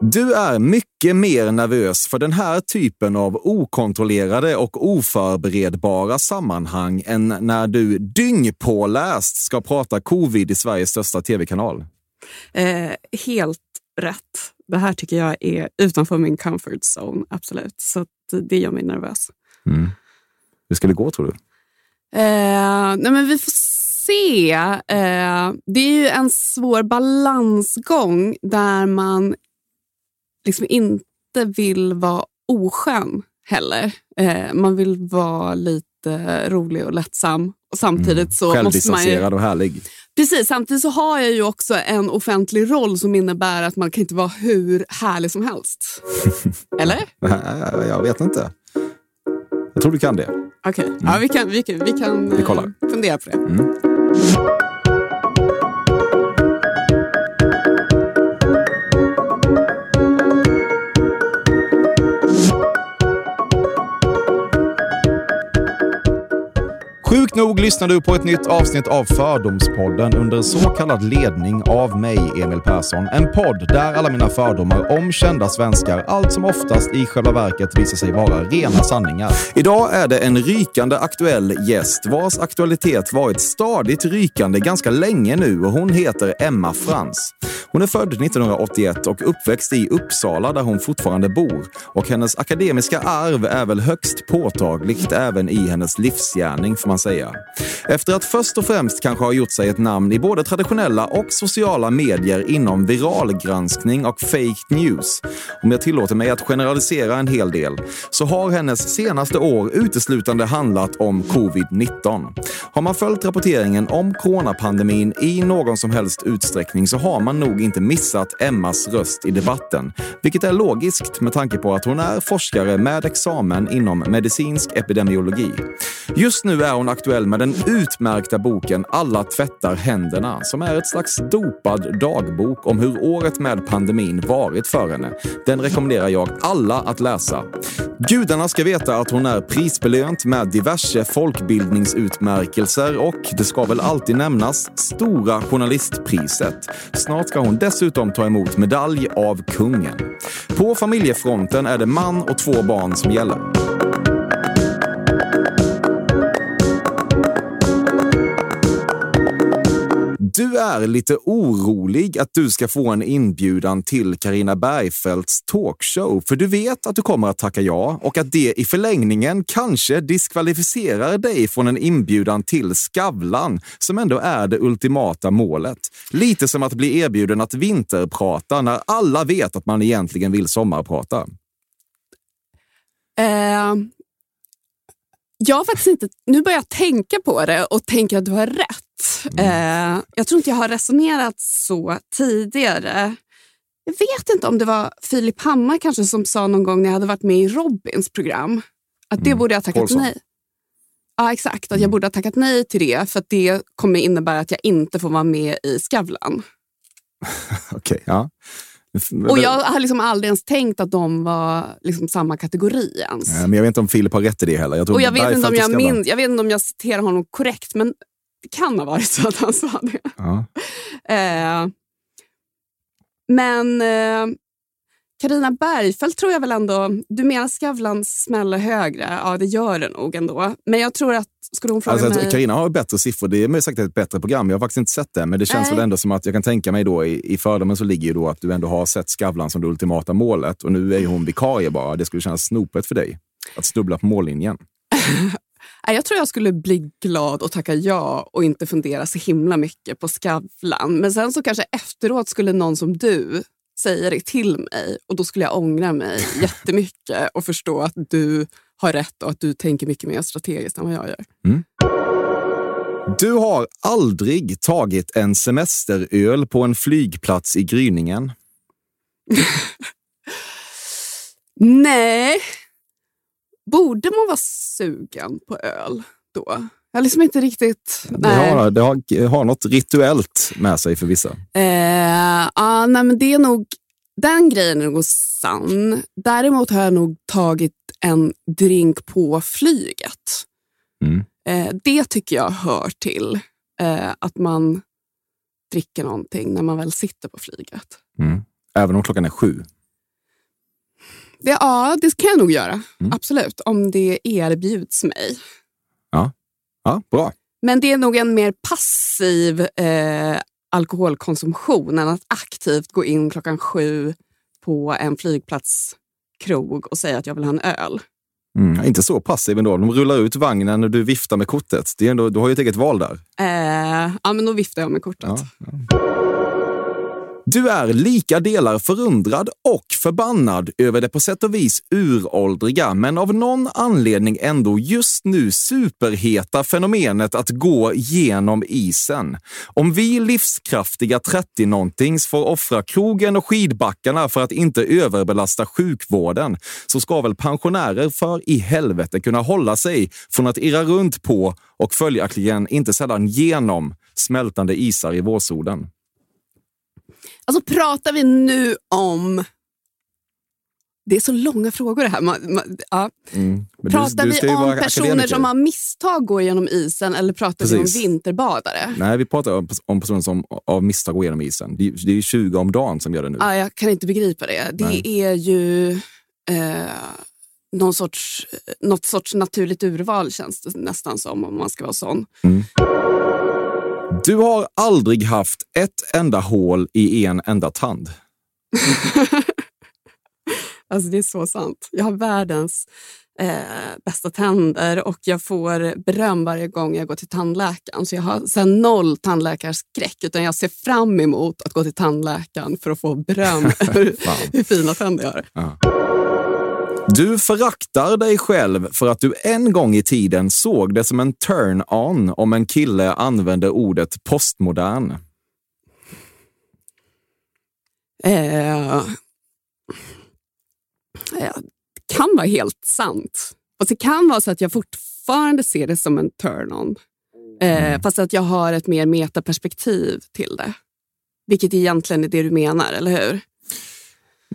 Du är mycket mer nervös för den här typen av okontrollerade och oförberedbara sammanhang än när du dyngpåläst ska prata covid i Sveriges största tv-kanal. Eh, helt rätt. Det här tycker jag är utanför min comfort zone, absolut. Så det gör mig nervös. Mm. Hur ska det gå tror du? Eh, nej men vi får se. Eh, det är ju en svår balansgång där man liksom inte vill vara oskön heller. Eh, man vill vara lite rolig och lättsam. Och samtidigt mm. så måste man ju, och härlig. Precis, samtidigt så har jag ju också en offentlig roll som innebär att man kan inte vara hur härlig som helst. Eller? jag vet inte. Jag tror du kan det. Okej, okay. mm. ja, vi kan, vi kan, vi kan vi kollar. Eh, fundera på det. Mm. Sjukt nog lyssnar du på ett nytt avsnitt av Fördomspodden under så kallad ledning av mig, Emil Persson. En podd där alla mina fördomar om kända svenskar allt som oftast i själva verket visar sig vara rena sanningar. Idag är det en rykande aktuell gäst vars aktualitet varit stadigt rykande ganska länge nu och hon heter Emma Frans. Hon är född 1981 och uppväxt i Uppsala där hon fortfarande bor och hennes akademiska arv är väl högst påtagligt även i hennes livsgärning får man säga. Efter att först och främst kanske ha gjort sig ett namn i både traditionella och sociala medier inom viralgranskning och fake news, om jag tillåter mig att generalisera en hel del, så har hennes senaste år uteslutande handlat om covid-19. Har man följt rapporteringen om coronapandemin i någon som helst utsträckning så har man nog inte missat Emmas röst i debatten, vilket är logiskt med tanke på att hon är forskare med examen inom medicinsk epidemiologi. Just nu är hon aktuell med den utmärkta boken Alla tvättar händerna som är ett slags dopad dagbok om hur året med pandemin varit för henne. Den rekommenderar jag alla att läsa. Gudarna ska veta att hon är prisbelönt med diverse folkbildningsutmärkelser och, det ska väl alltid nämnas, Stora journalistpriset. Snart ska hon dessutom ta emot medalj av kungen. På familjefronten är det man och två barn som gäller. Du är lite orolig att du ska få en inbjudan till Karina Bergfeldts talkshow, för du vet att du kommer att tacka ja och att det i förlängningen kanske diskvalificerar dig från en inbjudan till Skavlan, som ändå är det ultimata målet. Lite som att bli erbjuden att vinterprata när alla vet att man egentligen vill sommarprata. Uh, jag har faktiskt inte... Nu börjar jag tänka på det och tänker att du har rätt. Mm. Eh, jag tror inte jag har resonerat så tidigare. Jag vet inte om det var Filip Hammar kanske som sa någon gång när jag hade varit med i Robins program att det mm. borde jag tackat Paulsson. nej. Ja, exakt. Att jag mm. borde ha tackat nej till det för att det kommer innebära att jag inte får vara med i Skavlan. Okej, okay, ja. Och jag har liksom aldrig ens tänkt att de var liksom samma kategori ens. Ja, men jag vet inte om Filip har rätt i det heller. Jag, och jag, vet inte om jag, min, jag vet inte om jag citerar honom korrekt, men det kan ha varit så att han sa det. Ja. eh, men eh, Karina Bergfeldt tror jag väl ändå... Du menar Skavlan smäller högre? Ja, det gör det nog ändå. Men jag tror att... Skulle hon fråga alltså, mig... Carina har bättre siffror. Det är säkert ett bättre program. Jag har faktiskt inte sett det, men det känns Nej. väl ändå som att jag kan tänka mig då i, i fördomen så ligger ju då att du ändå har sett Skavlan som det ultimata målet och nu är hon vikarie bara. Det skulle kännas snopet för dig att snubbla på mållinjen. Jag tror jag skulle bli glad och tacka ja och inte fundera så himla mycket på Skavlan. Men sen så kanske efteråt skulle någon som du säga det till mig och då skulle jag ångra mig jättemycket och förstå att du har rätt och att du tänker mycket mer strategiskt än vad jag gör. Mm. Du har aldrig tagit en semesteröl på en flygplats i gryningen? Nej. Borde man vara sugen på öl då? Jag liksom inte riktigt... Det, har, det har, har något rituellt med sig för vissa. Eh, ah, nej, men det är nog, den grejen är nog sann. Däremot har jag nog tagit en drink på flyget. Mm. Eh, det tycker jag hör till eh, att man dricker någonting när man väl sitter på flyget. Mm. Även om klockan är sju? Det, ja, det kan jag nog göra. Mm. Absolut, om det erbjuds mig. Ja, ja bra. Men det är nog en mer passiv eh, alkoholkonsumtion än att aktivt gå in klockan sju på en flygplatskrog och säga att jag vill ha en öl. Mm, inte så passiv ändå. De rullar ut vagnen och du viftar med kortet. Det är ändå, du har ju ett eget val där. Eh, ja, men då viftar jag med kortet. Ja, ja. Du är lika delar förundrad och förbannad över det på sätt och vis uråldriga, men av någon anledning ändå just nu superheta fenomenet att gå genom isen. Om vi livskraftiga 30-nåntings får offra krogen och skidbackarna för att inte överbelasta sjukvården, så ska väl pensionärer för i helvete kunna hålla sig från att irra runt på och följaktligen inte sällan genom smältande isar i vårsolen. Alltså pratar vi nu om... Det är så långa frågor det här. Man, man, ja. mm. Pratar du, du vi om personer som av misstag går genom isen eller pratar Precis. vi om vinterbadare? Nej, vi pratar om, personer som av misstag går genom isen. Det, det är 20 om dagen som gör det nu. Ja, jag kan inte begripa det. Det Nej. är ju eh, någon sorts, något sorts naturligt urval känns det nästan som om man ska vara sån. Mm. Du har aldrig haft ett enda hål i en enda tand. alltså det är så sant. Jag har världens eh, bästa tänder och jag får beröm varje gång jag går till tandläkaren. Så jag har sen noll tandläkarskräck utan jag ser fram emot att gå till tandläkaren för att få beröm hur, hur fina tänder jag har. Ja. Du föraktar dig själv för att du en gång i tiden såg det som en turn-on om en kille använde ordet postmodern. Eh, eh, kan vara helt sant. Fast det kan vara så att jag fortfarande ser det som en turn-on. Eh, mm. Fast att jag har ett mer metaperspektiv till det. Vilket egentligen är det du menar, eller hur?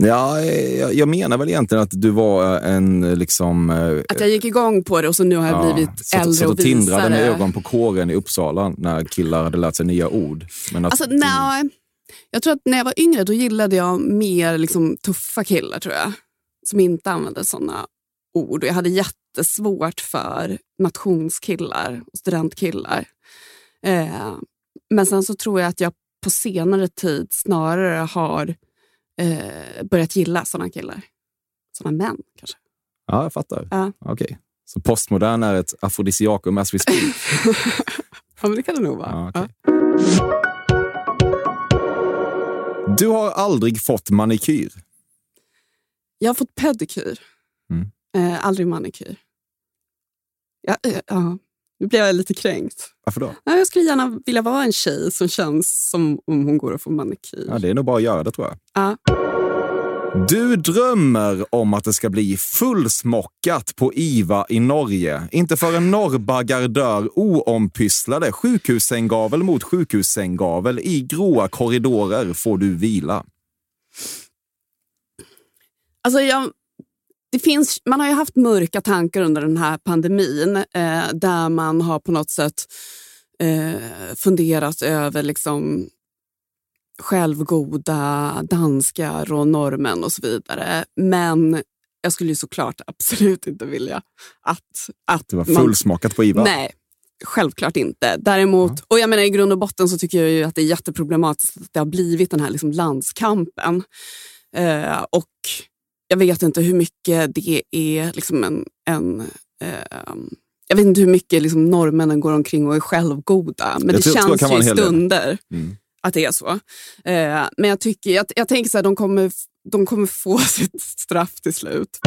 Ja, jag, jag menar väl egentligen att du var en liksom... Eh, att jag gick igång på det och så nu har jag ja, blivit så, äldre och, och visare. tindrade med ögon på kåren i Uppsala när killar hade lärt sig nya ord. Men att, alltså, nej, jag tror att när jag var yngre då gillade jag mer liksom, tuffa killar, tror jag. Som inte använde sådana ord. Och jag hade jättesvårt för nationskillar och studentkillar. Eh, men sen så tror jag att jag på senare tid snarare har eh, börjat gilla sådana killar. Sådana män kanske. Ja, jag fattar. Ja. Okay. Så postmodern är ett afrodisiakum as we speak? ja, men det kan det nog vara. Ja, okay. ja. Du har aldrig fått manikyr? Jag har fått pedikyr. Mm. Eh, aldrig manikyr. Ja, eh, ja. Nu blev jag lite kränkt. Varför då? Jag skulle gärna vilja vara en tjej som känns som om hon går och får manikyr. Ja, det är nog bara att göra det tror jag. Ja. Du drömmer om att det ska bli fullsmockat på IVA i Norge. Inte förrän norrbaggar dör oompysslade sjukhussänggavel mot sjukhussänggavel i gråa korridorer får du vila. Alltså jag, det finns, man har ju haft mörka tankar under den här pandemin eh, där man har på något sätt eh, funderat över liksom självgoda danskar och norrmän och så vidare. Men jag skulle ju såklart absolut inte vilja att... att det var fullsmakat på IVA? Nej, självklart inte. Däremot, ja. och jag menar i grund och botten så tycker jag ju att det är jätteproblematiskt att det har blivit den här liksom landskampen. Eh, och jag vet inte hur mycket det är liksom en... en eh, jag vet inte hur mycket liksom norrmännen går omkring och är självgoda, men jag det känns ju i stunder mm. att det är så. Eh, men jag, tycker, jag, jag tänker att de kommer, de kommer få sitt straff till slut.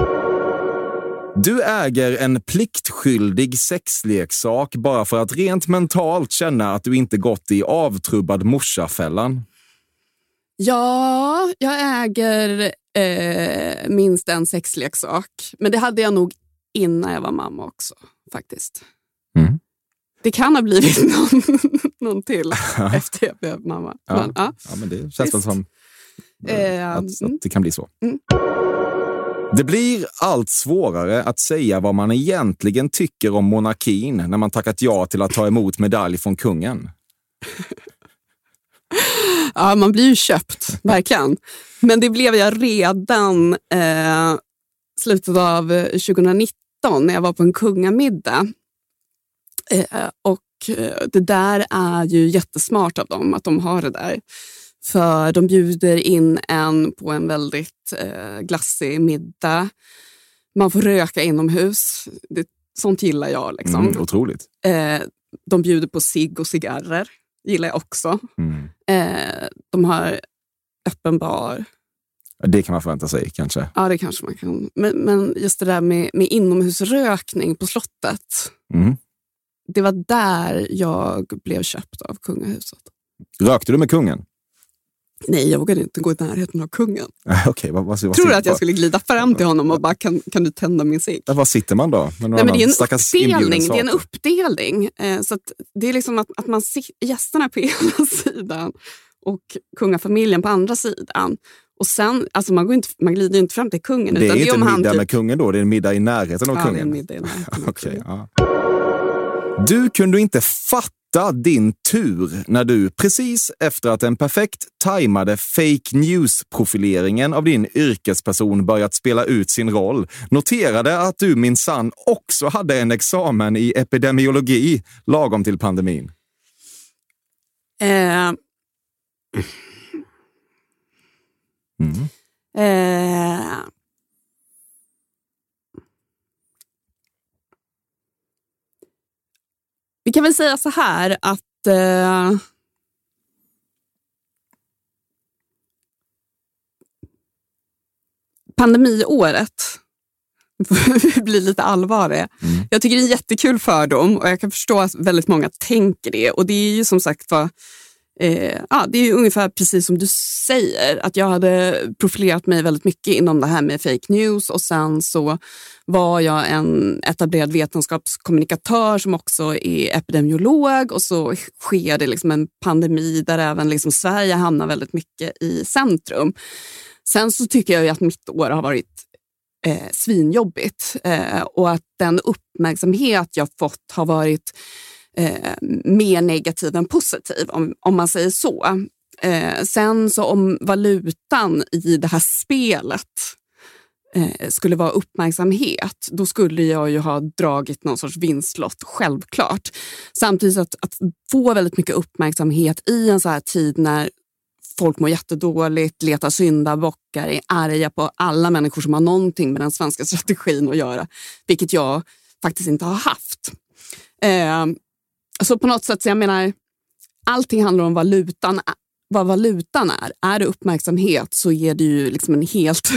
Du äger en pliktskyldig sexleksak bara för att rent mentalt känna att du inte gått i avtrubbad morsafällan. Ja, jag äger eh, minst en sexleksak. Men det hade jag nog innan jag var mamma också, faktiskt. Mm. Det kan ha blivit någon, någon till efter jag blev mamma. Ja, men, ja. ja men det känns väl som eh, att, att, mm. det kan bli så. Mm. Det blir allt svårare att säga vad man egentligen tycker om monarkin när man tackat ja till att ta emot medalj från kungen. Ja, man blir ju köpt, verkligen. Men det blev jag redan eh, slutet av 2019 när jag var på en kungamiddag. Eh, och eh, det där är ju jättesmart av dem att de har det där. För de bjuder in en på en väldigt eh, glassig middag. Man får röka inomhus. Det, sånt gillar jag. Liksom. Mm, otroligt. Eh, de bjuder på cigg och cigarrer. Gillar jag också. Mm. Eh, de har öppen bar. Det kan man förvänta sig kanske. Ja, det kanske man kan. Men, men just det där med, med inomhusrökning på slottet. Mm. Det var där jag blev köpt av kungahuset. Rökte du med kungen? Nej, jag vågade inte gå i närheten av kungen. okay, vad, vad, vad, Tror du att jag skulle glida fram till honom och bara, kan, kan du tända min cigg? Var sitter man då? Nej, men det är en uppdelning. Det är en uppdelning. Eh, så det är liksom att, att man ser gästerna på ena sidan och kungafamiljen på andra sidan. Och sen, alltså man, går inte, man glider inte fram till kungen. Det är inte det en middag typ, med kungen då? Det är en middag i närheten av ja, kungen? Är en middag i närheten av okay, kungen. ja. Du kunde inte fatta din tur när du precis efter att den perfekt tajmade fake news-profileringen av din yrkesperson börjat spela ut sin roll noterade att du minsann också hade en examen i epidemiologi lagom till pandemin. Eh, Mm. eh, vi kan väl säga så här att eh, pandemiåret vi blir lite allvarliga. Mm. Jag tycker det är en jättekul fördom och jag kan förstå att väldigt många tänker det. Och det är ju som sagt var, eh, ah, det är ju ungefär precis som du säger, att jag hade profilerat mig väldigt mycket inom det här med fake news och sen så var jag en etablerad vetenskapskommunikatör som också är epidemiolog och så sker det liksom en pandemi där även liksom Sverige hamnar väldigt mycket i centrum. Sen så tycker jag ju att mitt år har varit eh, svinjobbigt eh, och att den uppmärksamhet jag fått har varit eh, mer negativ än positiv, om, om man säger så. Eh, sen så om valutan i det här spelet eh, skulle vara uppmärksamhet, då skulle jag ju ha dragit någon sorts vinstlott, självklart. Samtidigt att, att få väldigt mycket uppmärksamhet i en så här tid när folk mår jättedåligt, letar syndabockar, är arga på alla människor som har någonting med den svenska strategin att göra, vilket jag faktiskt inte har haft. Eh, så på något sätt, så jag menar, allting handlar om valutan, vad valutan är. Är det uppmärksamhet så är det ju liksom en helt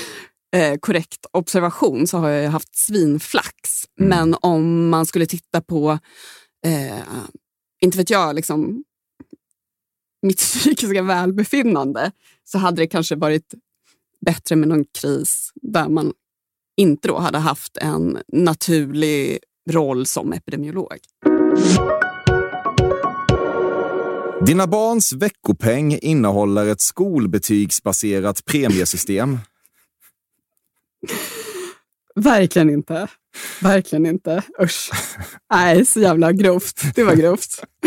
eh, korrekt observation så har jag haft svinflax. Mm. Men om man skulle titta på, eh, inte vet jag, liksom, mitt psykiska välbefinnande så hade det kanske varit bättre med någon kris där man inte då hade haft en naturlig roll som epidemiolog. Dina barns veckopeng innehåller ett skolbetygsbaserat premiesystem. Verkligen inte. Verkligen inte. Usch. Nej, så jävla grovt. Det var grovt.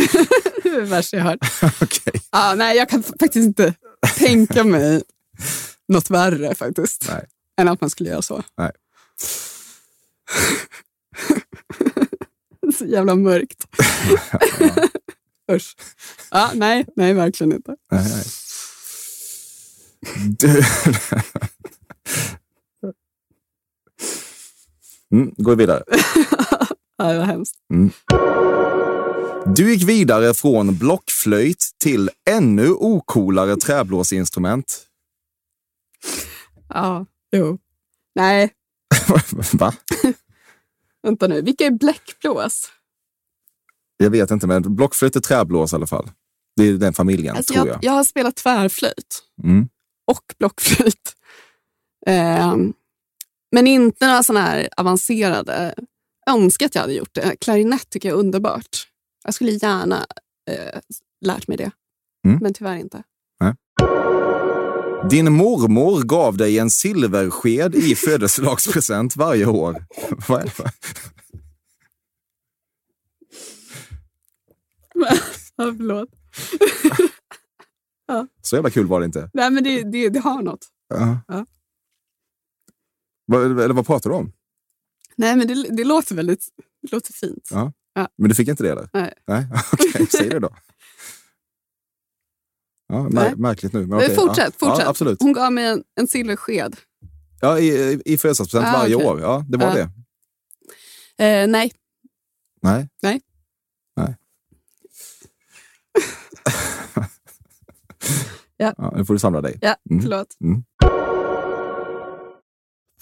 det är det värsta jag hört. Okej. Ah, nej, jag kan faktiskt inte tänka mig något värre faktiskt. Nej. Än att man skulle göra så. Nej. så jävla mörkt. Usch. Ah, nej, nej, verkligen inte. Nej, nej. Du... Mm, går vidare. Ja, det var hemskt. Du gick vidare från blockflöjt till ännu ocoolare träblåsinstrument. Ja, jo. Nej, Va? Vänta nu. Vilka är bläckblås? Jag vet inte, men blockflöjt är träblås i alla fall. Det är den familjen, Alltså, tror jag, jag. jag har spelat tvärflöjt Mm. och blockflöjt. Ehm, men inte några sådana här avancerade. Önskar att jag hade gjort det. Klarinett tycker jag är underbart. Jag skulle gärna eh, lärt mig det, Mm. men tyvärr inte. Din mormor gav dig en silversked i födelsedagspresent varje år. Vad är det? Ja, förlåt. Så jävla kul var det inte. Nej, men det, det, det har något. Ja. Ja. Eller vad pratar du om? Nej, men det, det låter väldigt det låter fint. Ja. Ja. Men du fick inte det eller? Nej. Nej, okej. Säg det då. Ja, mär, märkligt nu. Men Men fortsätt, ja. fortsätt. Ja, absolut. Hon gav mig en, en silversked. Ja, i, i födelsedagspresent Ah, varje okej. år. Ja, det var Ja. det. Eh, nej, Nej. Nej. Nej. Ja. ja. Nu får du samla dig. ja, Mm. förlåt.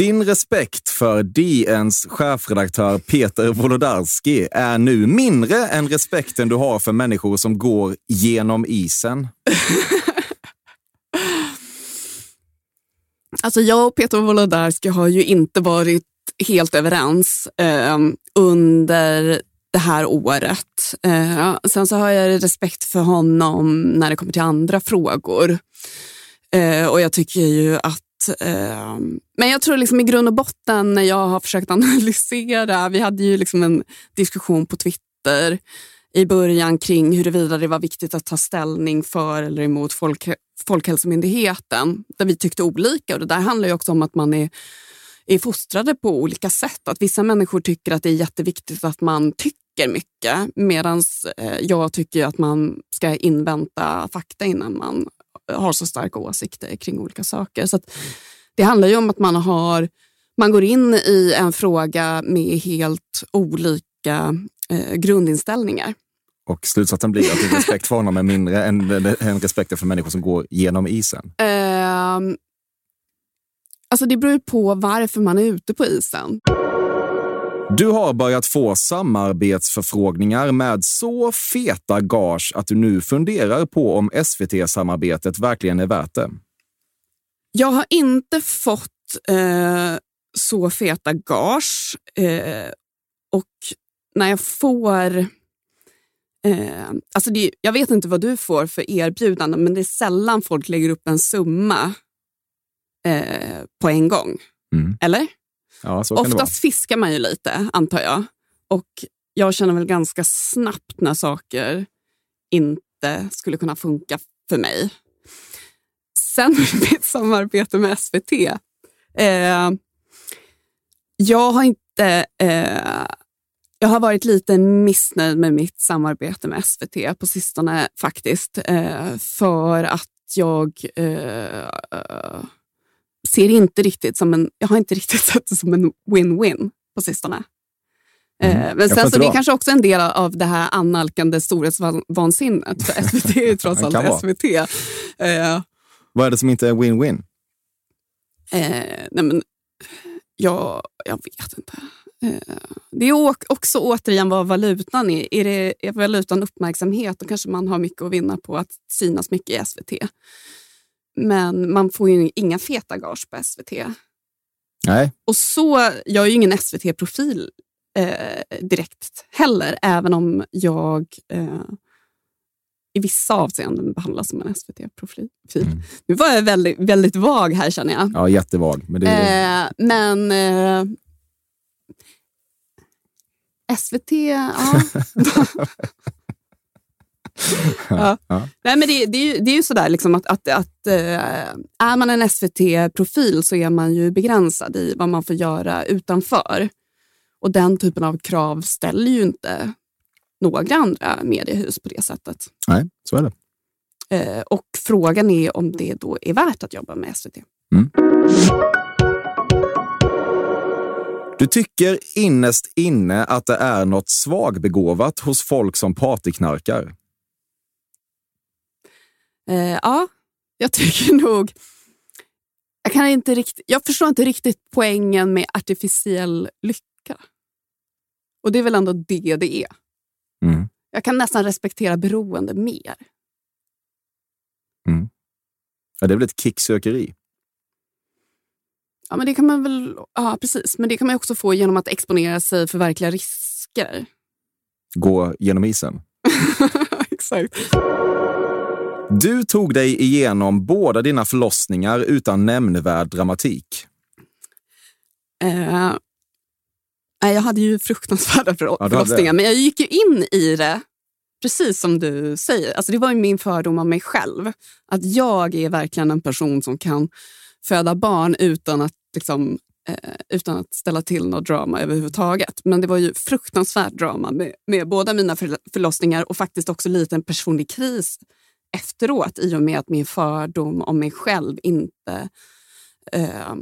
Din respekt för DNs chefredaktör Peter Wolodarski är nu mindre än respekten du har för människor som går genom isen. Alltså jag och Peter Wolodarski har ju inte varit helt överens eh, under det här året. Eh, sen så har jag respekt för honom när det kommer till andra frågor. Eh, och jag tycker ju att Ehm, men jag tror liksom i grund och botten när jag har försökt analysera, vi hade ju liksom en diskussion på Twitter i början kring huruvida det var viktigt att ta ställning för eller emot folk, Folkhälsomyndigheten, där vi tyckte olika. Och det där handlar ju också om att man är, är fostrade på olika sätt. Att vissa människor tycker att det är jätteviktigt att man tycker mycket medan eh, jag tycker att man ska invänta fakta innan man har så starka åsikter kring olika saker. Så det handlar ju om att man, har, man går in i en fråga med helt olika eh, grundinställningar. Och slutsatsen blir att din respekt för honom är mindre än, än respekten för människor som går genom isen. Eh, alltså det beror ju på varför man är ute på isen. Du har börjat få samarbetsförfrågningar med så feta gage att du nu funderar på om SVT-samarbetet verkligen är värt det. Jag har inte fått eh, så feta gage eh, och när jag får... Eh, alltså det, jag vet inte vad du får för erbjudande men det är sällan folk lägger upp en summa eh, på en gång. Mm. Eller? Ja. Oftast fiskar man ju lite, antar jag. Och jag känner väl ganska snabbt när saker inte skulle kunna funka för mig. Sen mitt samarbete med SVT. Eh, jag har inte... Eh, jag har varit lite missnöjd med mitt samarbete med SVT på sistone faktiskt. Eh, för att jag eh, ser inte riktigt som en... Jag har inte riktigt sett det som en win-win på sistone. Mm. Eh, Men Jag sen så det är kanske också en del av det här annalkande storhetsvansinnet. För SVT är ju trots allt. SVT. Eh, Vad är det som inte är win-win? Eh, nej men, jag, jag vet inte. Eh, det är också återigen vad valutan är. Är, det, är valutan uppmärksamhet då kanske man har mycket att vinna på att synas mycket i SVT. Men man får ju inga feta gage på SVT. Nej, Och så, jag är ju ingen SVT-profil eh, direkt heller, även om jag eh, i vissa avseenden behandlas som en SVT-profil. Mm. Nu var jag väldigt, väldigt vag här känner jag. ja, jättevag. Men det är, Eh, men eh, SVT, ja. ja. Ja. Nej, men det, det, är ju, det är ju sådär liksom att, att, att eh, är man en SVT-profil så är man ju begränsad i vad man får göra utanför. Och den typen av krav ställer ju inte några andra mediehus på det sättet. nej, så är det. Eh, och frågan är om det då är värt att jobba med SVT. Du tycker innerst inne att det är något svagbegåvat hos folk som partyknarkar. Eh, ja, jag tycker nog... Jag, kan inte rikt, jag förstår inte riktigt poängen med artificiell lycka. Och det är väl ändå det det är. Mm. Jag kan nästan respektera beroende mer. Ja, det är väl ett kicksökeri? Ja, men det kan man väl, ja, precis. Men det kan man också få genom att exponera sig för verkliga risker. Gå genom isen? Exakt. Du tog dig igenom båda dina förlossningar utan nämnvärd dramatik. Nej, jag hade ju fruktansvärda förlo- Ja, förlossningar, men jag gick ju in i det precis som du säger. Alltså, det var ju min fördom om mig själv. Att jag är verkligen en person som kan föda barn utan att, liksom, eh, utan att ställa till något drama överhuvudtaget. Men det var ju fruktansvärt drama med, med båda mina förl- förlossningar och faktiskt också lite en personlig kris efteråt i och med att min fördom om mig själv inte eh,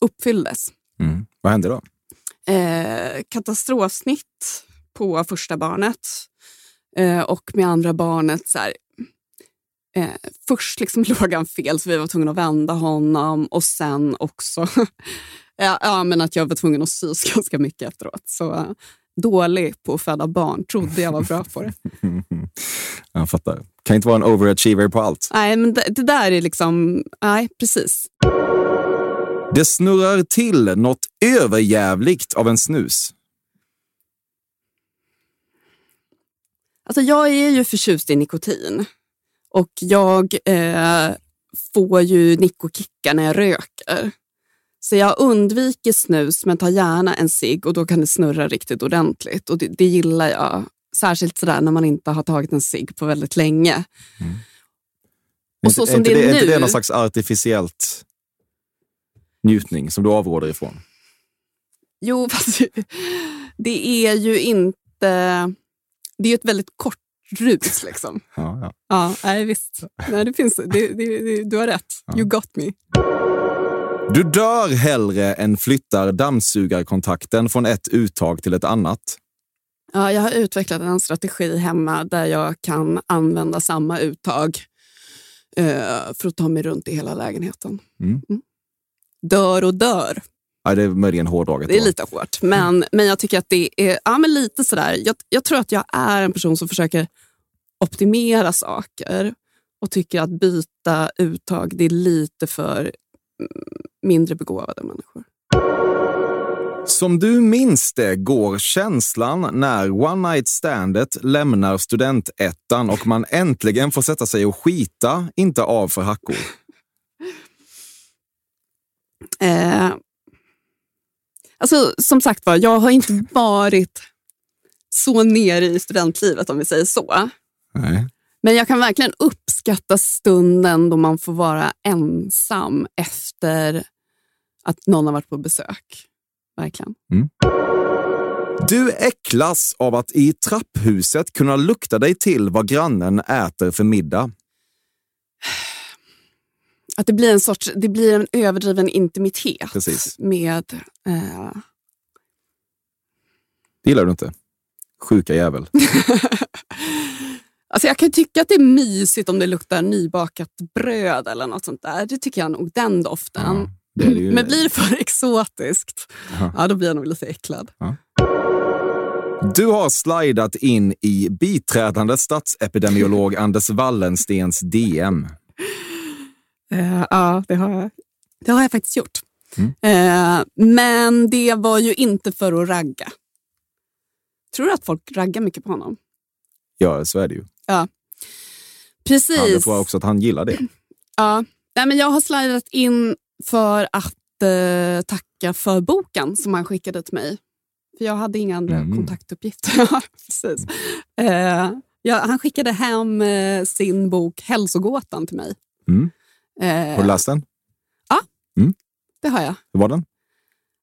uppfylldes. Mm. Vad hände då? Eh, katastrofsnitt på första barnet eh, och med andra barnet så här, eh, först liksom låg han fel så vi var tvungna att vända honom och sen också ja, men att jag var tvungen att sys ganska mycket efteråt. Så dålig på att föda barn, trodde jag var bra på det. Jag fattar. Kan inte vara en overachiever på allt. Nej, men det, det där är liksom, nej precis. Det snurrar till något överjävligt av en snus. Alltså jag är ju förtjust i nikotin och jag eh, får ju nikokickar när jag röker. Så jag undviker snus men tar gärna en cigg och då kan det snurra riktigt ordentligt. Och det, det gillar jag. Särskilt sådär när man inte har tagit en cigg på väldigt länge. Och så är som inte det är är inte nu- det någon slags artificiellt njutning som du avråder ifrån? Jo, fast det är ju inte... Det är ju ett väldigt kort rus liksom. Ja, ja. Ja, nej, visst. Nej, det finns, det, det, det, du har rätt. You got me. Du dör hellre än flyttar dammsugarkontakten från ett uttag till ett annat. Ja, jag har utvecklat en strategi hemma där jag kan använda samma uttag eh, för att ta mig runt i hela lägenheten. Mm. Dör och dör. Ja, det är möjligen hårdraget. Det är då. lite hårt, men, men jag tycker att det är ja, men lite sådär. Jag, jag tror att jag är en person som försöker optimera saker och tycker att byta uttag det är lite för mm, mindre begåvade människor. Som du minns det går känslan när One Night Standet lämnar studentettan och man äntligen får sätta sig och skita, inte av för hackor. Eh, alltså, som sagt var, jag har inte varit så nere i studentlivet om vi säger så. Nej. Men jag kan verkligen uppskatta stunden då man får vara ensam efter att någon har varit på besök. Verkligen. Du äcklas av att i trapphuset kunna lukta dig till vad grannen äter för middag. Att det blir en sorts, det blir en överdriven intimitet Precis. med eh, Det gillar du inte. Sjuka jävel. Alltså jag kan tycka att det är mysigt om det luktar nybakat bröd eller något sånt där. Det tycker jag nog, den doften. Ja, det det ju. Men blir det för exotiskt, Ja. ja, då blir jag nog lite äcklad. Du har slidat in i biträdande statsepidemiolog Anders Wallenstens DM. Eh, ja, det har, jag, det har jag faktiskt gjort. Mm. Eh, men det var ju inte för att ragga. Tror du att folk raggar mycket på honom? Ja, så är det ju. Precis. Han, jag tror också att han gillar det. Ja. Nej, men jag har slidat in för att eh, tacka för boken som han skickade till mig. För jag hade inga andra Mm. kontaktuppgifter. Ja, Precis. Eh, ja, han skickade hem eh, sin bok Hälsogåtan till mig. Mm. Eh, Har du läst den? det har jag. Hur var den?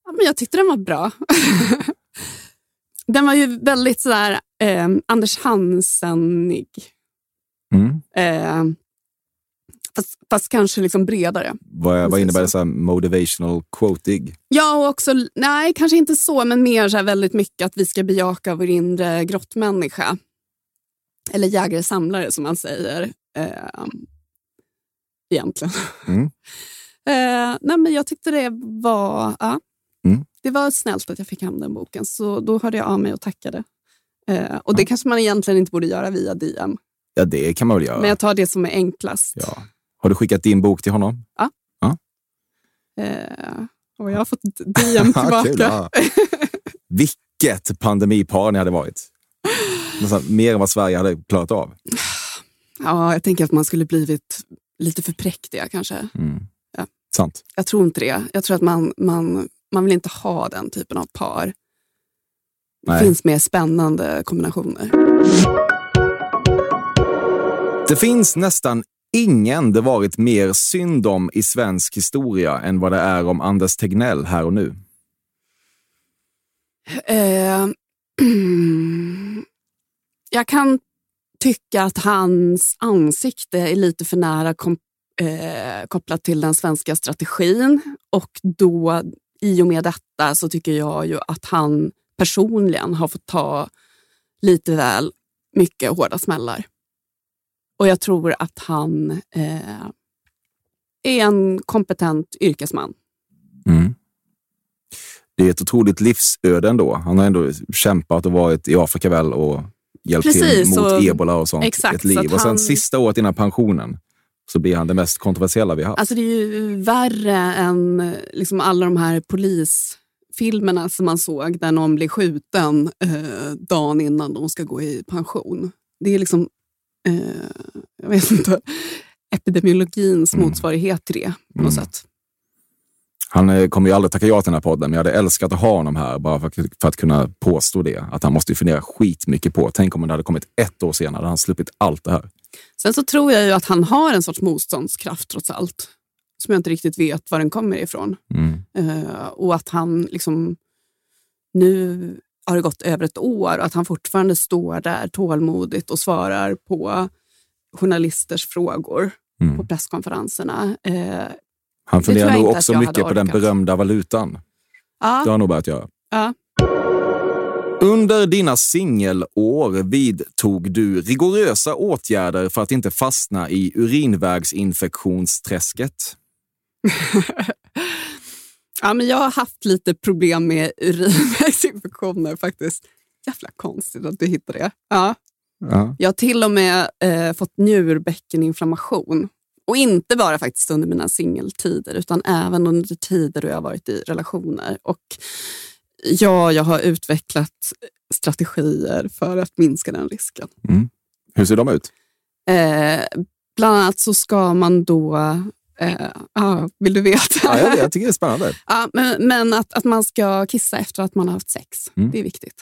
Ja, men jag tyckte den var bra. den var ju väldigt sådär eh, Anders Hansenig. Mm. Fast, fast kanske liksom bredare. Vad, vad innebär det? så. Här motivational quoting? Ja, och också, nej kanske inte så, men mer så väldigt mycket att vi ska bejaka vår inre grottmänniska. Eller jägare-samlare som man säger. Eh, egentligen. Mm. Eh, nej, men jag tyckte det var, ja, Mm. det var snällt att jag fick hem den boken, så då hörde jag av mig och tackade. Eh, och det kanske man egentligen inte borde göra via DM. Ja, det kan man väl göra. Men jag tar det som är enklast. Ja. Har du skickat din bok till honom? Eh, och jag har fått DM tillbaka. Kul, ja. Vilket pandemipar ni hade varit. Nästan mer än vad Sverige hade klarat av. Ja, jag tänker att man skulle blivit lite för präktiga kanske. Mm. Ja. Sant. Jag tror inte det. Jag tror att man, man, man vill inte ha den typen av par. Det Nej. finns mer spännande kombinationer. Det finns nästan ingen det varit mer synd om i svensk historia än vad det är om Anders Tegnell här och nu. Eh, jag kan tycka att hans ansikte är lite för nära kom, eh, kopplat till den svenska strategin. Och då, i och med detta, så tycker jag ju att han personligen har fått ta lite väl mycket hårda smällar. Och jag tror att han eh, är en kompetent yrkesman. Mm. Det är ett otroligt livsöde ändå. Han har ändå kämpat och varit i Afrika väl och hjälpt Precis, till mot och- ebola och sånt. exakt, ett så liv. att Och sen han- sista året innan pensionen så blir han det mest kontroversiella vi har haft. Alltså det är ju värre än liksom alla de här polisfilmerna som man såg där någon blir skjuten eh, dagen innan de ska gå i pension. Det är liksom, eh, jag vet inte, epidemiologins Mm. motsvarighet till det på något sätt. Han eh, kommer ju aldrig tacka ja till den här podden, men jag hade älskat att ha honom här bara för, för att kunna påstå det. Att han måste ju fundera skitmycket på. Tänk om det hade kommit ett år senare, hade han sluppit allt det här. Sen så tror jag ju att han har en sorts motståndskraft trots allt. Som jag inte riktigt vet var den kommer ifrån. Mm. Eh, och att han liksom nu har det gått över ett år och att han fortfarande står där tålmodigt och svarar på journalisters frågor Mm. på presskonferenserna. Eh, Han funderar nog också mycket på den berömda valutan. Det har ja, han nog börjat göra. ja. Under dina singelår vidtog du rigorösa åtgärder för att inte fastna i urinvägsinfektionsträsket. ja, men jag har haft lite problem med urinvägsinfektioner faktiskt. Jävla konstigt att du hittar det. Ja. Ja. Jag har till och med eh, fått njurbäckeninflammation. Och inte bara faktiskt under mina singeltider utan även under tider då jag har varit i relationer. Och ja, jag har utvecklat strategier för att minska den risken. Hur ser de ut? Eh, bland annat så ska man då... Ja, vill du veta? Ja, jag, jag tycker det är spännande. Ja, men men att, att man ska kissa efter att man har haft sex, Mm. det är viktigt.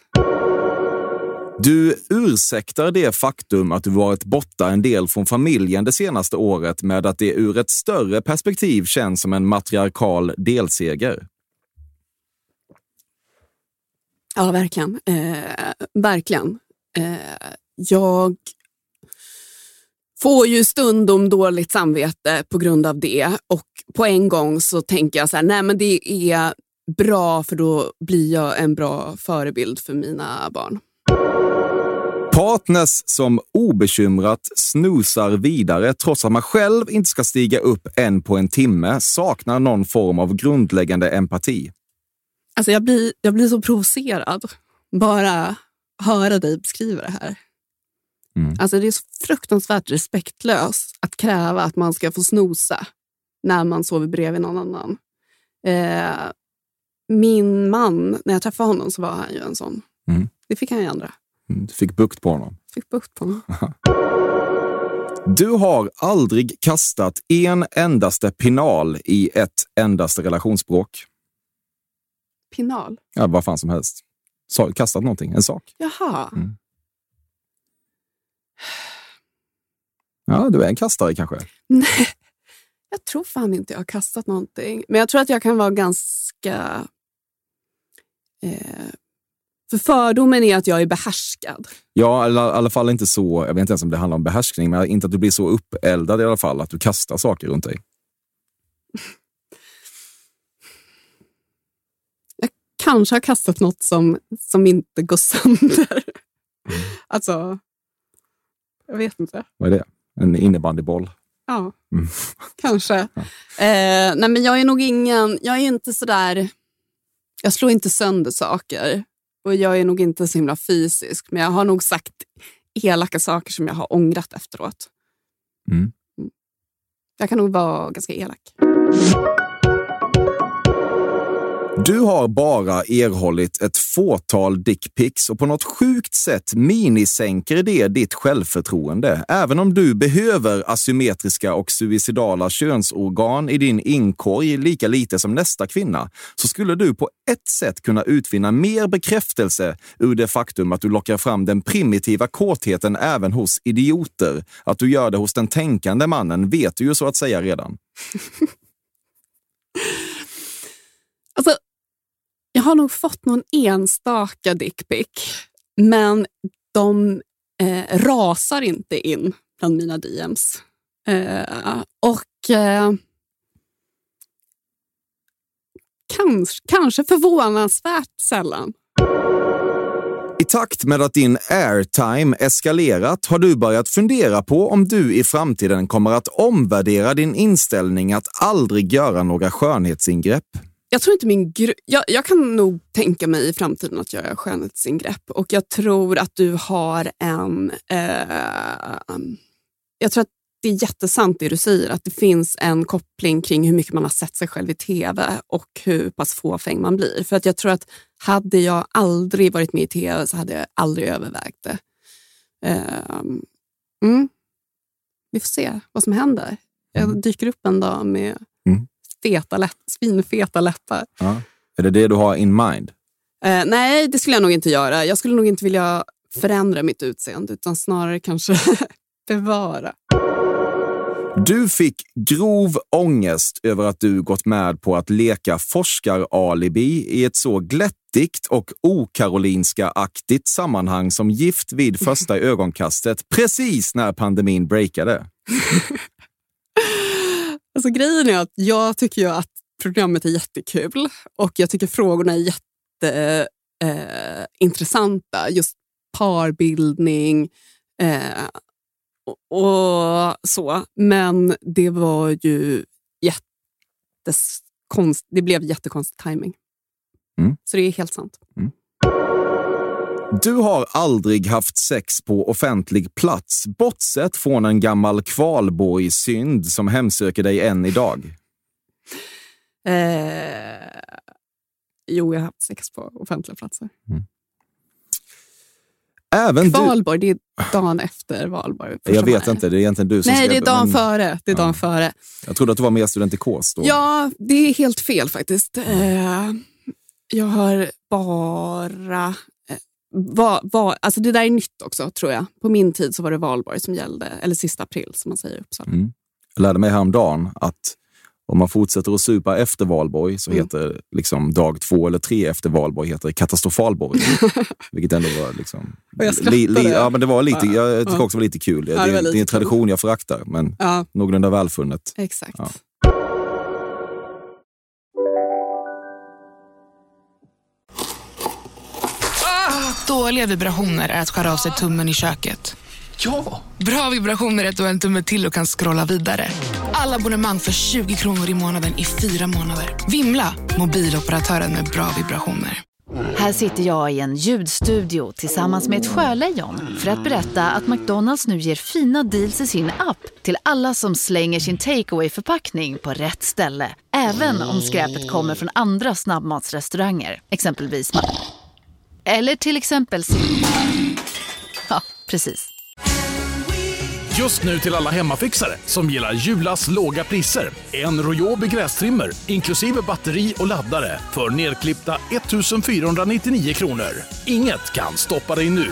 Du ursäktar det faktum att du varit borta en del från familjen det senaste året med att det ur ett större perspektiv känns som en matriarkal delseger. Ja, verkligen. Eh, verkligen. Eh, jag får ju stundom dåligt samvete på grund av det och på en gång så tänker jag så här, nej men det är bra för då blir jag en bra förebild för mina barn. Partners som obekymrat snosar vidare trots att man själv inte ska stiga upp en på en timme saknar någon form av grundläggande empati. Alltså jag blir, jag blir så provocerad bara höra dig beskriva det här. Mm. Alltså det är så fruktansvärt respektlöst att kräva att man ska få snosa när man sover bredvid någon annan. Eh, min man, när jag träffade honom så var han ju en sån. Mm. Det fick han ju ändra. Du fick bukt på honom. Fick bukt på honom. Du har aldrig kastat en endaste pinal i ett endaste relationsbråk. Pinal. Ja, vad fan som helst. Kastat någonting, en sak. Jaha. Mm. Ja, du är en kastare kanske. Nej, jag tror fan inte jag har kastat någonting. Men jag tror att jag kan vara ganska... Eh, för fördomen är att jag är behärskad. Ja, i alla fall inte så, jag vet inte ens om det handlar om behärskning, men inte att du blir så uppeldad i alla fall, att du kastar saker runt dig. Kanske har kastat något som, som inte går sönder. Alltså, jag vet inte. Vad är det? En innebandyboll? Ja, Mm. kanske. Ja. Eh, nej, men jag är nog ingen... Jag är inte sådär... Jag slår inte sönder saker. och jag är nog inte så himla fysisk, men jag har nog sagt elaka saker som jag har ångrat efteråt. Mm. Jag kan nog vara ganska elak. Du har bara erhållit ett fåtal dickpics och på något sjukt sätt minisänker det ditt självförtroende. Även om du behöver asymmetriska och suicidala könsorgan i din inkorg lika lite som nästa kvinna, så skulle du på ett sätt kunna utvinna mer bekräftelse ur det faktum att du lockar fram den primitiva kåtheten även hos idioter. Att du gör det hos den tänkande mannen vet du ju så att säga redan. Alltså, har nog fått någon enstaka dickpic, men de eh, rasar inte in bland mina DMs. Eh, och eh, kanske, kanske förvånansvärt sällan. I takt med att din airtime eskalerat har du börjat fundera på om du i framtiden kommer att omvärdera din inställning att aldrig göra några skönhetsingrepp. Jag tror inte min jag, jag kan nog tänka mig i framtiden att göra skönhetsingrepp och jag tror att du har en... Eh, jag tror att det är jättesant det du säger, att det finns en koppling kring hur mycket man har sett sig själv i tv och hur pass fåfäng man blir. För att jag tror att hade jag aldrig varit med i tv så hade jag aldrig övervägt det. Eh, mm. Vi får se vad som händer. Jag dyker upp en dag med Mm. Feta läpp, svinfeta läppar. Ja. Är det det du har in mind? Eh, nej, det skulle jag nog inte göra. Jag skulle nog inte vilja förändra mitt utseende utan snarare kanske bevara. Du fick grov ångest över att du gått med på att leka forskar-alibi i ett så glättigt och okarolinska-aktigt sammanhang som Gift vid första ögonkastet precis när pandemin breakade. Alltså, grejen är att jag tycker ju att programmet är jättekul och jag tycker frågorna är jätteintressanta. Eh. Just parbildning eh, och, och så. Men det var ju jättekonst, det blev jättekonstig timing. Mm. Så det är helt sant. Du har aldrig haft sex på offentlig plats, bortsett från en gammal kvalborgssynd som hemsöker dig än idag. Eh, jo, jag har haft sex på offentliga platser. Även du... Valborg, det är dagen efter valborg. Jag vet inte, det är egentligen du som Nej, skrev det är dagen men före. Det är Ja. dagen före. Jag trodde att du var mer studentikos då. Ja, det är helt fel faktiskt. Eh, jag har bara... Va, va, alltså det där är nytt också, tror jag. På min tid så var det valborg som gällde, eller sista april som man säger i Uppsala. Mm. Jag lärde mig häromdagen att om man fortsätter att supa efter valborg så Mm. heter liksom dag två eller tre efter valborg heter katastrofalborg. Vilket ändå var liksom... Och jag skrattade. ja, men det var lite, Ja, jag tycker ja. också det var lite kul. Det, Ja, det var det, är en tradition jag föraktar, men Ja, någorlunda välfunnet. exakt. Ja. Dåliga vibrationer är att skära av sig tummen i köket. Ja! Bra vibrationer är att du har en tumme till och kan scrolla vidare. Alla abonnemang för 20 kronor i månaden i fyra månader. Vimla! Mobiloperatören med bra vibrationer. Här sitter jag i en ljudstudio tillsammans med ett sjölejon för att berätta att McDonalds nu ger fina deals i sin app till alla som slänger sin takeaway förpackning på rätt ställe. Även om skräpet kommer från andra snabbmatsrestauranger, exempelvis eller till exempel Ja, precis. Just nu till alla hemmafixare som gillar Julas låga priser. En Royobi grästrimmer inklusive batteri och laddare för nedklippta 1 499 kronor. Inget kan stoppa dig nu.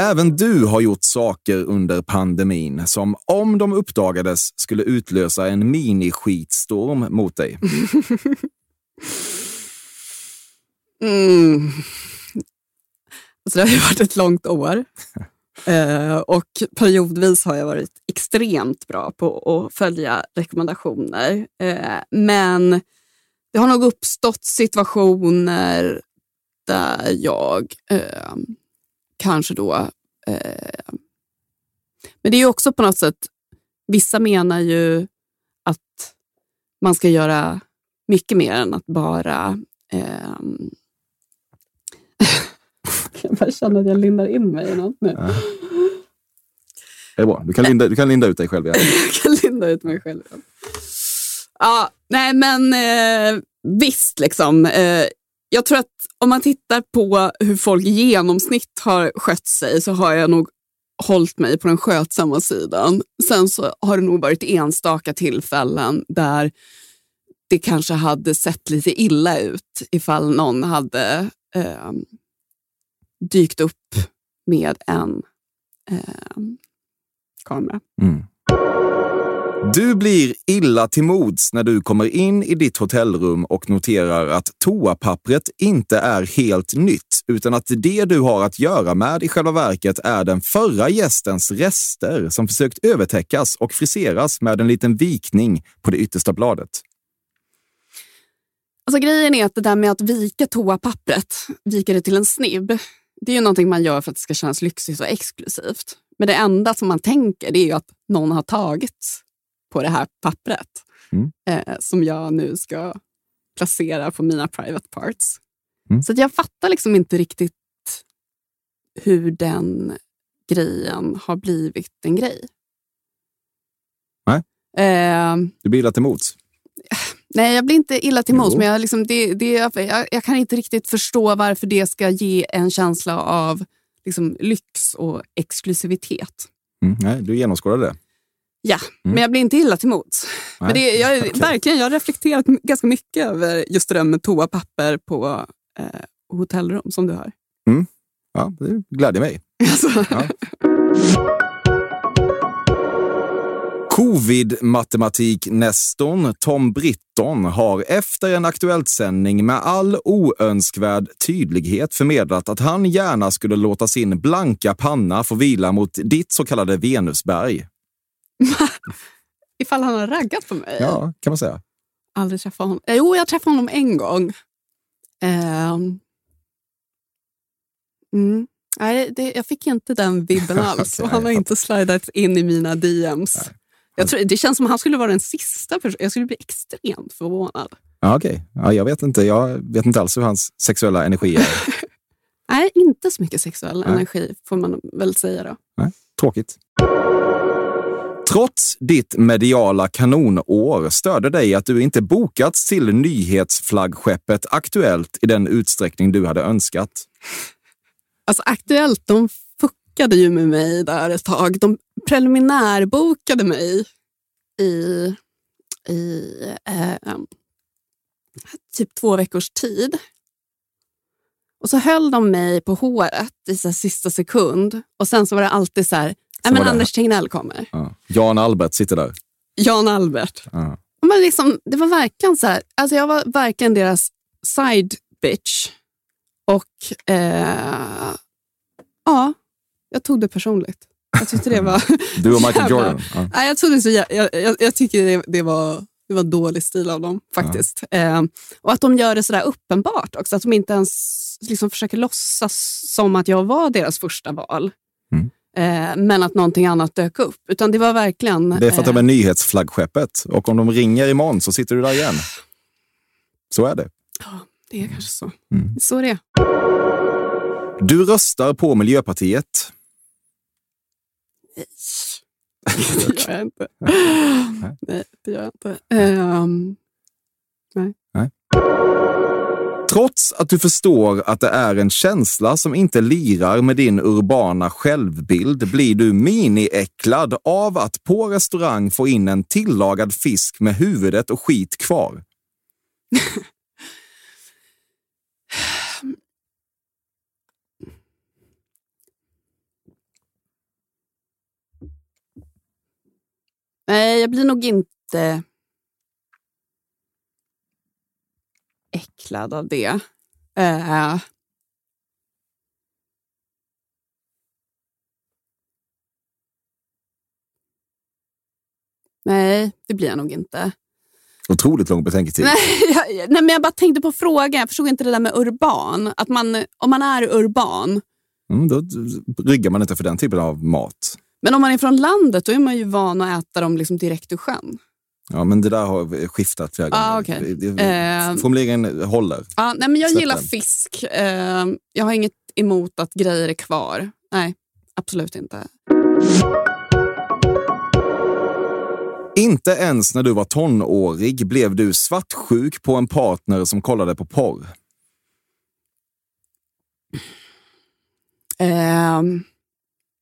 Även du har gjort saker under pandemin som om de uppdagades skulle utlösa en mini-skitstorm mot dig. Mm. Alltså det har ju varit ett långt år. Eh, och periodvis har jag varit extremt bra på att följa rekommendationer. Eh, men det har nog uppstått situationer där jag eh, kanske då... Eh, men det är ju också på något sätt... Vissa menar ju att man ska göra mycket mer än att bara... ehm, jag bara känner att jag lindar in mig i något nu. Ja. Det är bra. Du kan linda, du kan linda ut dig själv igen. Jag kan linda ut mig själv. igen. Ja, nej men eh, visst, liksom. Eh, jag tror att om man tittar på hur folk i genomsnitt har skött sig så har jag nog hållit mig på den skötsamma sidan. Sen så har det nog varit enstaka tillfällen där det kanske hade sett lite illa ut ifall någon hade eh, dykt upp med en eh, kamera. Mm. Du blir illa till mods när du kommer in i ditt hotellrum och noterar att toapappret inte är helt nytt, utan att det du har att göra med i själva verket är den förra gästens rester som försökt övertäckas och friseras med en liten vikning på det yttersta bladet. Alltså grejen är att det där med att vika toapappret, vika det till en snibb, det är ju någonting man gör för att det ska kännas lyxigt och exklusivt. Men det enda som man tänker det är ju att någon har tagit på det här pappret Mm. eh, som jag nu ska placera på mina private parts. Mm. Så jag fattar liksom inte riktigt hur den grejen har blivit en grej. Nej. Eh, Du blir illa till mods. Nej, jag blir inte illa till mods, Jo. men jag, liksom, det, det, jag, jag kan inte riktigt förstå varför det ska ge en känsla av liksom, lyx och exklusivitet. Mm. Nej, du genomskådade det. Ja, men jag blir inte illa till mods. Men det, jag, okej. verkligen, jag har reflekterat ganska mycket över just det där med toapapper på eh, hotellrum som du har. Ja, det glädjer mig. Alltså, Ja. Covid-matematik-nestorn Tom Britton har efter en Aktuellt-sändning med all oönskvärd tydlighet förmedlat att han gärna skulle låta sin blanka panna få vila mot ditt så kallade Venusberg. ifall han har raggat på mig. Ja, kan man säga. Aldrig träffat honom. Jo, jag träffade honom en gång. Ehm. Mm. Nej, det, jag fick inte den vibben alls. Och han har inte slidat in i mina DMs. Jag tror, det känns som att han skulle vara den sista personen. Jag skulle bli extremt förvånad. Ja, okej. Ja, jag vet inte. Jag vet inte alls hur hans sexuella energi är. Nej, inte så mycket sexuell Nej. energi får man väl säga då. Tråkigt. Trots ditt mediala kanonår störde dig att du inte bokats till nyhetsflaggskeppet Aktuellt i den utsträckning du hade önskat. Alltså Aktuellt, de fuckade ju med mig där ett tag. De preliminärbokade mig i, i eh, typ två veckors tid. Och så höll de mig på håret i så sista sekund. Och sen så var det alltid så här, nej men Anders Tegnell kommer. Ja. Jan Albert sitter där. Jan Albert. Ja. Men liksom, det var verkligen så här, alltså jag var verkligen deras side bitch. Och eh, ja, jag tog det personligt. Jag tyckte det var... Du och Michael Jävlar. Jordan. Ja. Nej, jag, tog så, jag, jag, jag tycker det, det, var, det var dålig stil av dem faktiskt. Eh, och att de gör det så där uppenbart också. Att de inte ens liksom försöker låtsas som att jag var deras första val. Eh, men att någonting annat dök upp. Utan det var verkligen... Det är för att eh, de är nyhetsflaggskeppet. Och om de ringer imorgon så sitter du där igen. Så är det. Ja, det är kanske så. Mm. Så är det. Du röstar på Miljöpartiet. Det gör jag inte. Nej, det gör jag inte. Ehm, Trots att du förstår att det är en känsla som inte lirar med din urbana självbild blir du mini-äcklad av att på restaurang få in en tillagad fisk med huvudet och skit kvar. nej, jag blir nog inte äcklad av det. Eh, nej, det blir jag nog inte. Otroligt lång betänketid. Nej, jag, nej, men jag bara tänkte på frågan. Jag förstod inte det där med urban. Att man, om man är urban, Mm, då ryggar man inte för den typen av mat. men om man är från landet då är man ju van att äta dem liksom direkt ur sjön. Ja, men det där har skiftat flera gånger. Ah, okej. Det- det- Eh. Formuleringen håller. Ja, nej, men jag Släpp gillar den. fisk. Eh, jag har inget emot att grejer är kvar. Nej, absolut inte. Inte ens när du var tonårig blev du svartsjuk på en partner som kollade på porr. Ehm,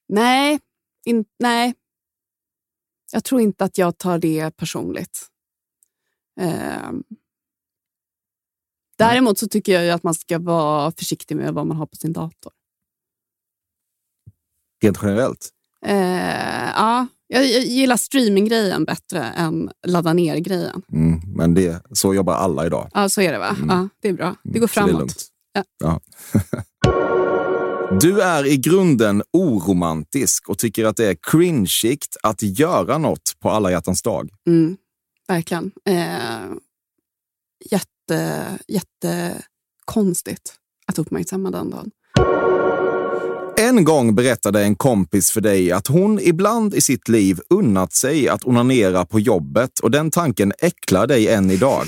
nej, in, nej. Jag tror inte att jag tar det personligt. Ehm, däremot så tycker jag att man ska vara försiktig med vad man har på sin dator. Rent generellt. Ehm, ja, jag, jag gillar streaminggrejen bättre än ladda ner-grejen. Mm, men det, så jobbar alla idag. Ja, så är det va? Ja, det är bra. Det går det är framåt. lugnt. Ja. Ja. Du är i grunden oromantisk och tycker att det är cringeigt att göra något på alla hjärtans dag. Mm, verkligen. Eh, jätte, jättekonstigt att uppmärksamma den dagen. En gång berättade en kompis för dig att hon ibland i sitt liv unnat sig att onanera på jobbet och den tanken äcklar dig än idag.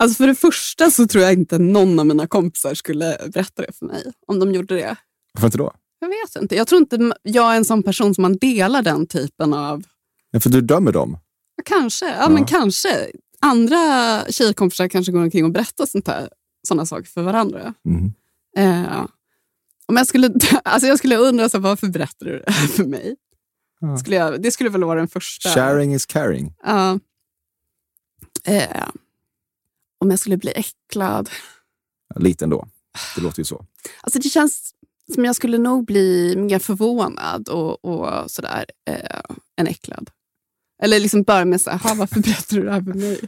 Alltså för det första så tror jag inte någon av mina kompisar skulle berätta det för mig om de gjorde det. Varför inte då? Jag vet inte. Jag tror inte jag är en sån person som man delar den typen av... Ja, För du dömer dem. Kanske, ja, men kanske. Andra tjejkompisar kanske går omkring och berättar sånt här, såna saker för varandra. Mm. Eh, om jag, skulle, alltså jag skulle undra så varför berättar du det här för mig? Ja. Skulle jag, det skulle väl vara den första... Sharing is caring. Ja. eh, om jag skulle bli äcklad. Lite ändå. Det låter ju så. Alltså det känns som jag skulle nog bli mer förvånad och, och sådär eh, än äcklad. Eller liksom börja med så här, "Ha, varför berättar du det här för mig?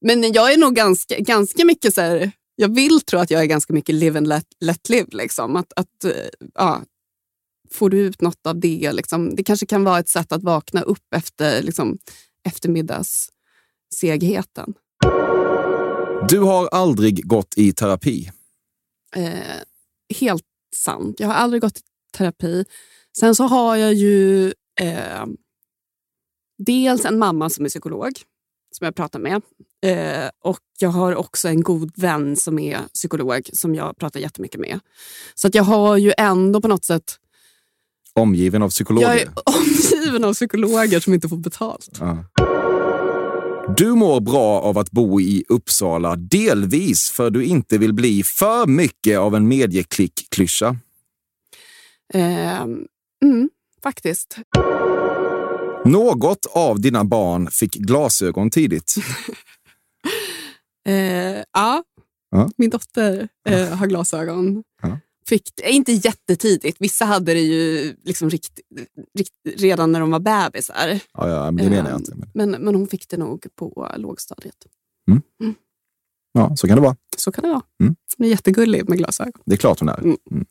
Men jag är nog ganska, ganska mycket så här, jag vill tro att jag är ganska mycket live and let, let live. Liksom. Att, att, eh, ja, får du ut något av det? Liksom, det kanske kan vara ett sätt att vakna upp efter liksom, eftermiddagssegheten. Du har aldrig gått i terapi. Eh, helt sant. Jag har aldrig gått i terapi. Sen så har jag ju eh, dels en mamma som är psykolog, som jag pratar med. Eh, och jag har också en god vän som är psykolog, som jag pratar jättemycket med. Så att jag har ju ändå på något sätt... Omgiven av psykologer. Jag är omgiven av psykologer som inte får betalt. Ja. Du mår bra av att bo i Uppsala, delvis för du inte vill bli för mycket av en medieklick-klyscha. Eh, mm, faktiskt. Något av dina barn fick glasögon tidigt. Eh, ja. Ja. min dotter eh, har glasögon. Ja. Fick, inte jättetidigt, vissa hade det ju liksom rikt, rikt, redan när de var bebisar. Ja, ja, men det menar jag inte. Men, Men, men hon fick det nog på lågstadiet. ja, så kan det vara. Så kan det vara. Mm. Hon är jättegullig med glasögon. Det är klart hon är. Mm. Mm.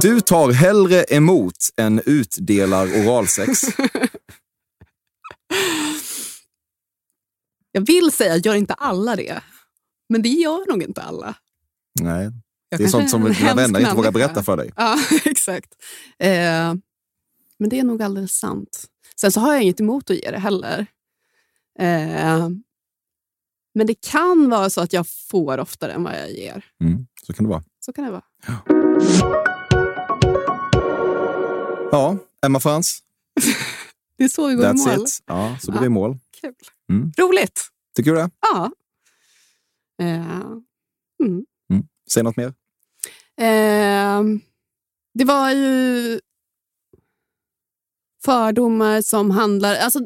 Du tar hellre emot än utdelar oralsex. Jag vill säga, gör inte alla det? Men det gör nog inte alla. Nej, Jag det är sånt som dina vänner inte vågar berätta för dig. Ja, exakt. Eh, men det är nog alldeles sant. Sen så har jag inget emot att ge det heller. Eh, men det kan vara så att jag får oftare än vad jag ger. Mm, så kan det vara. Så kan det vara. Ja, Emma Frans, Det är så vi går i that's mål. it. Ja, så du Ja. är i mål. Kul. Mm. Roligt. Tycker du det? Ja. Eh, mm. Säg något mer. Eh, det var ju fördomar som handlar... Alltså,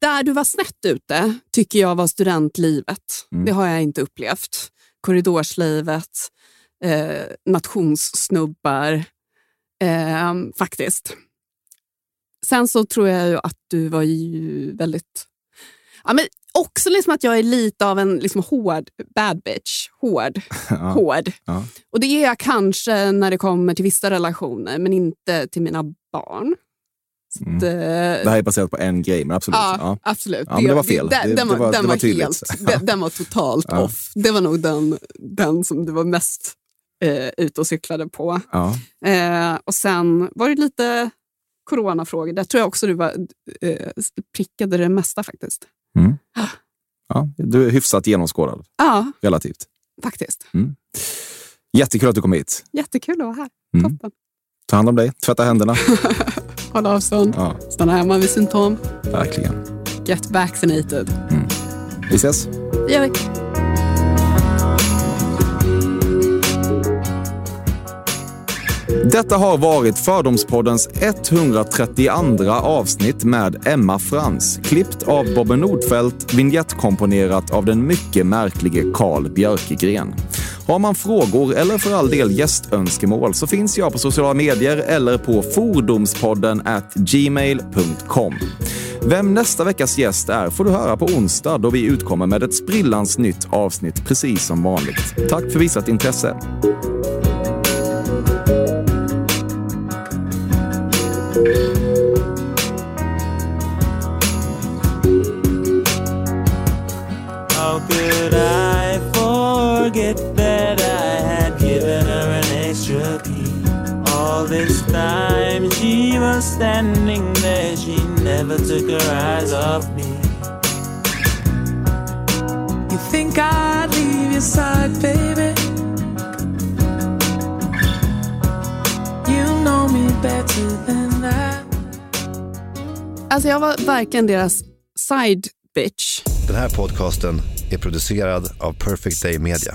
där du var snett ute tycker jag var studentlivet. Mm. Det har jag inte upplevt. Korridorslivet, eh, nationssnubbar, eh, faktiskt. Sen så tror jag ju att du var ju väldigt... Ja, men också liksom att jag är lite av en liksom hård bad bitch. Hård. Ja. hård. Ja. Och det är jag kanske när det kommer till vissa relationer, men inte till mina barn. Mm. att, eh, Det här är baserat på en grej, men absolut. Ja, Ja. absolut. Ja, men det var fel. Den, Det- den, det var, var- den det var, helt, den, den var totalt off. Det var nog den, den som du var mest eh, ute och cyklade på. Eh, och sen var det lite coronafrågor. Där tror jag också du var, eh, prickade det mesta faktiskt. Mm. Ja, du är hyfsat genomskådad, Ja, relativt. faktiskt. Jättekul att du kom hit. Jättekul att vara här. Mm. Toppen. Ta hand om dig, tvätta händerna. Håll avstånd. Ja, Stanna hemma vid symptom. verkligen. Get vaccinated. Vi ses. Det gör vi. Detta har varit Fördomspoddens 132 avsnitt med Emma Frans. Klippt av Bobbe Nordfeldt, vignettkomponerat av den mycket märklige Carl Björkegren. Har man frågor eller för all del gästönskemål så finns jag på sociala medier eller på fordomspodden at gmail.com. Vem nästa veckas gäst är får du höra på onsdag då vi utkommer med ett sprillans nytt avsnitt precis som vanligt. Tack för visat intresse. Time she was standing there, she never took her eyes off me. You think I'd leave your side, baby? You know me better than that. As Alltså jag var verkligen deras side bitch. Den här podcasten är producerad av Perfect Day Media.